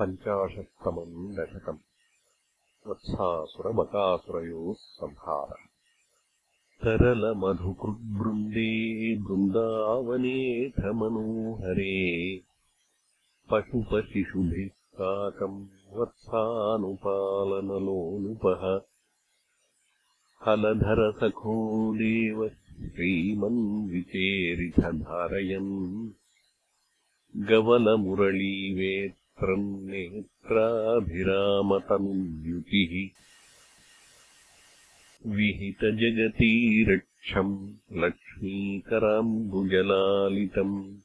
पञ्चाशत्तमम् दशकम्। वत्सासुरबकासुरयोः संहारः तरलमधुकृद्वृन्दे बृन्दावनेऽथ मनोहरे पशुपशिशुभिः साकम् वत्सानुपालनलोलुपः। हलधरसखो देव श्रीमन्विचेरिथधारयन् गवलमुरलीवेत्रन्नेत्राभिरामतनुद्युतिः विहितजगतीरक्षम् लक्ष्मीकराम्बुजलालितम्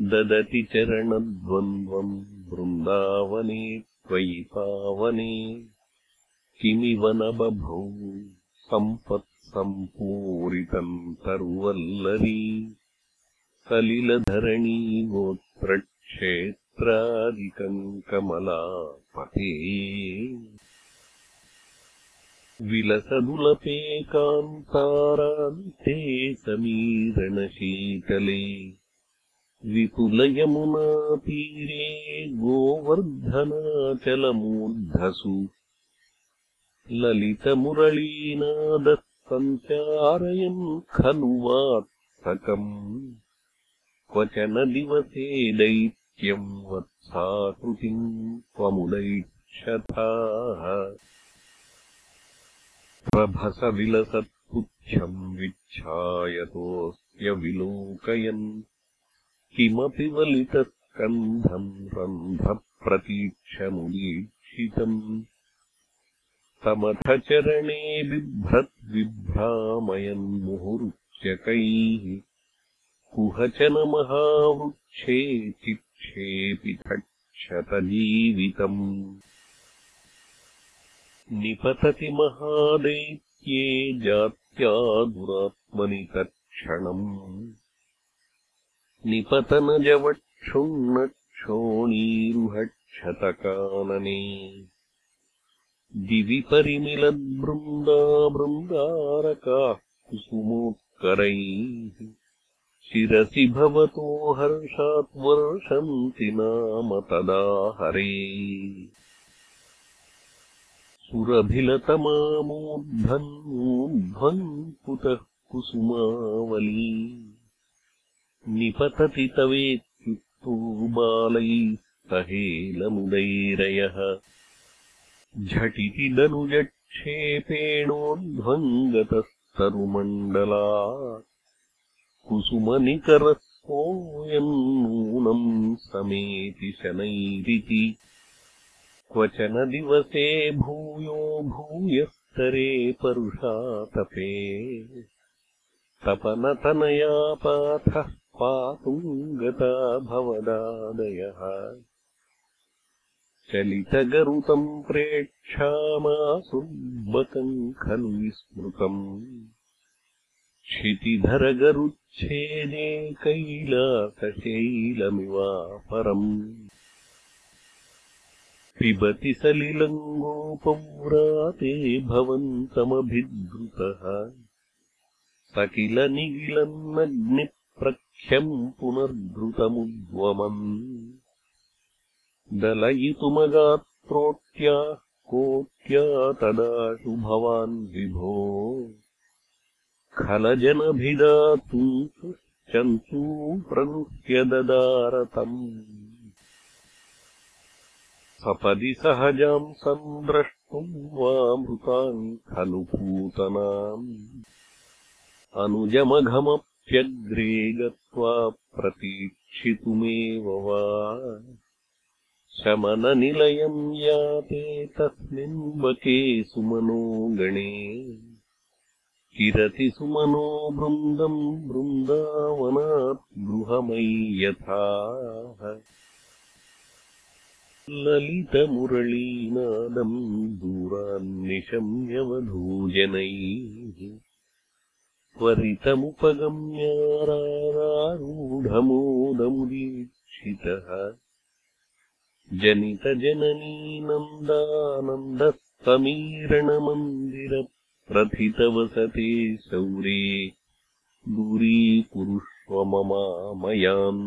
ददति चरणद्वन्द्वम् वृन्दावने त्वयि पावने। किमिव न बभौ सम्पत्सम्पूरितम् तरुवल्लरी। सलिलधरणी गोत्रक्षेत्रादिकम् कमला पते विलसदुलपे कान्तारान्ते समीरणशीतले। विपुलयमुनातीरे गोवर्धनाचलमूर्धसु। ललितमुरलीनादः सञ्चारयन् खलु वात्सकम् क्वचन दिवसे दैत्यम् वत्साकृतिम् त्वमुदैक्षथाः प्रभसविलसत्पुच्छम् विच्छायतोऽस्त्यविलोकयन् किमपि वलितस्कन्धम् रन्ध्रप्रतीक्षमुदीक्षितम् तमथ चरणे बिभ्रद्विभ्रामयन्मुहुरुच्यकैः कुहचनमहावृक्षे चिक्षेपितक्षतजीवितम् निपतति महादैत्ये जात्या दुरात्मनि तत्क्षणम्। निपतनजवक्षुण्णक्षोणीरुहक्षतकानने दिवि परिमिलद्बृन्दा बृन्दारकाः कुसुमोत्करैः शिरसि भवतो हर्षात् वर्षन्ति नाम तदा हरे। सुरभिलतमामूर्ध्वन्मूर्ध्वम् कुतः कुसुमावली। निपतति तवेत्युक्तो बालैः सहेलमुदैरयः झटिति दनुजक्षेपेणोर्ध्वम् गतस्तरुमण्डलात् कुसुमनिकरः सोऽयम् नूनम् समेति शनैरिति क्वचन दिवसे भूयो भूयस्तरे परुषातपे तपनतनयापाथः पातुम् गता भवदादयः। चलितगरुतम् प्रेक्षामासुर्बकम् खलु विस्मृतम् क्षितिधरगरुच्छेदे कैलासशैलमिवापरम् पिबति सलिलम् गोपव्राते भवन्तमभिद्रुतः। स किल निगिलन्नग्निप्रख्यम् पुनर्धृतमुद्वमन् दलयितुमगात्रोट्या कोट्या तदाशु भवान् विभो खलजनभिदातुम् ददारतम् सपदि सहजाम् सन्द्रष्टुम् वा मृताम् खलु पूतनाम्। अनुजमघमप्यग्रे गत्वा प्रतीक्षितुमेव वा। शमननिलयम् याते तस्मिन् बके सुमनो गणे किरति सुमनो वृन्दम् बृन्दावनात् गृहमै यथा ललितमुरलीनादम् दूरान्निशम्यवधूजनैः त्वरितमुपगम्यारारूढमोदमुदीक्षितः जनितजननीनन्दानन्दस्तमीरणमन्दिरप्रथितवसते शौरे दूरीकुरुष्व ममामयान्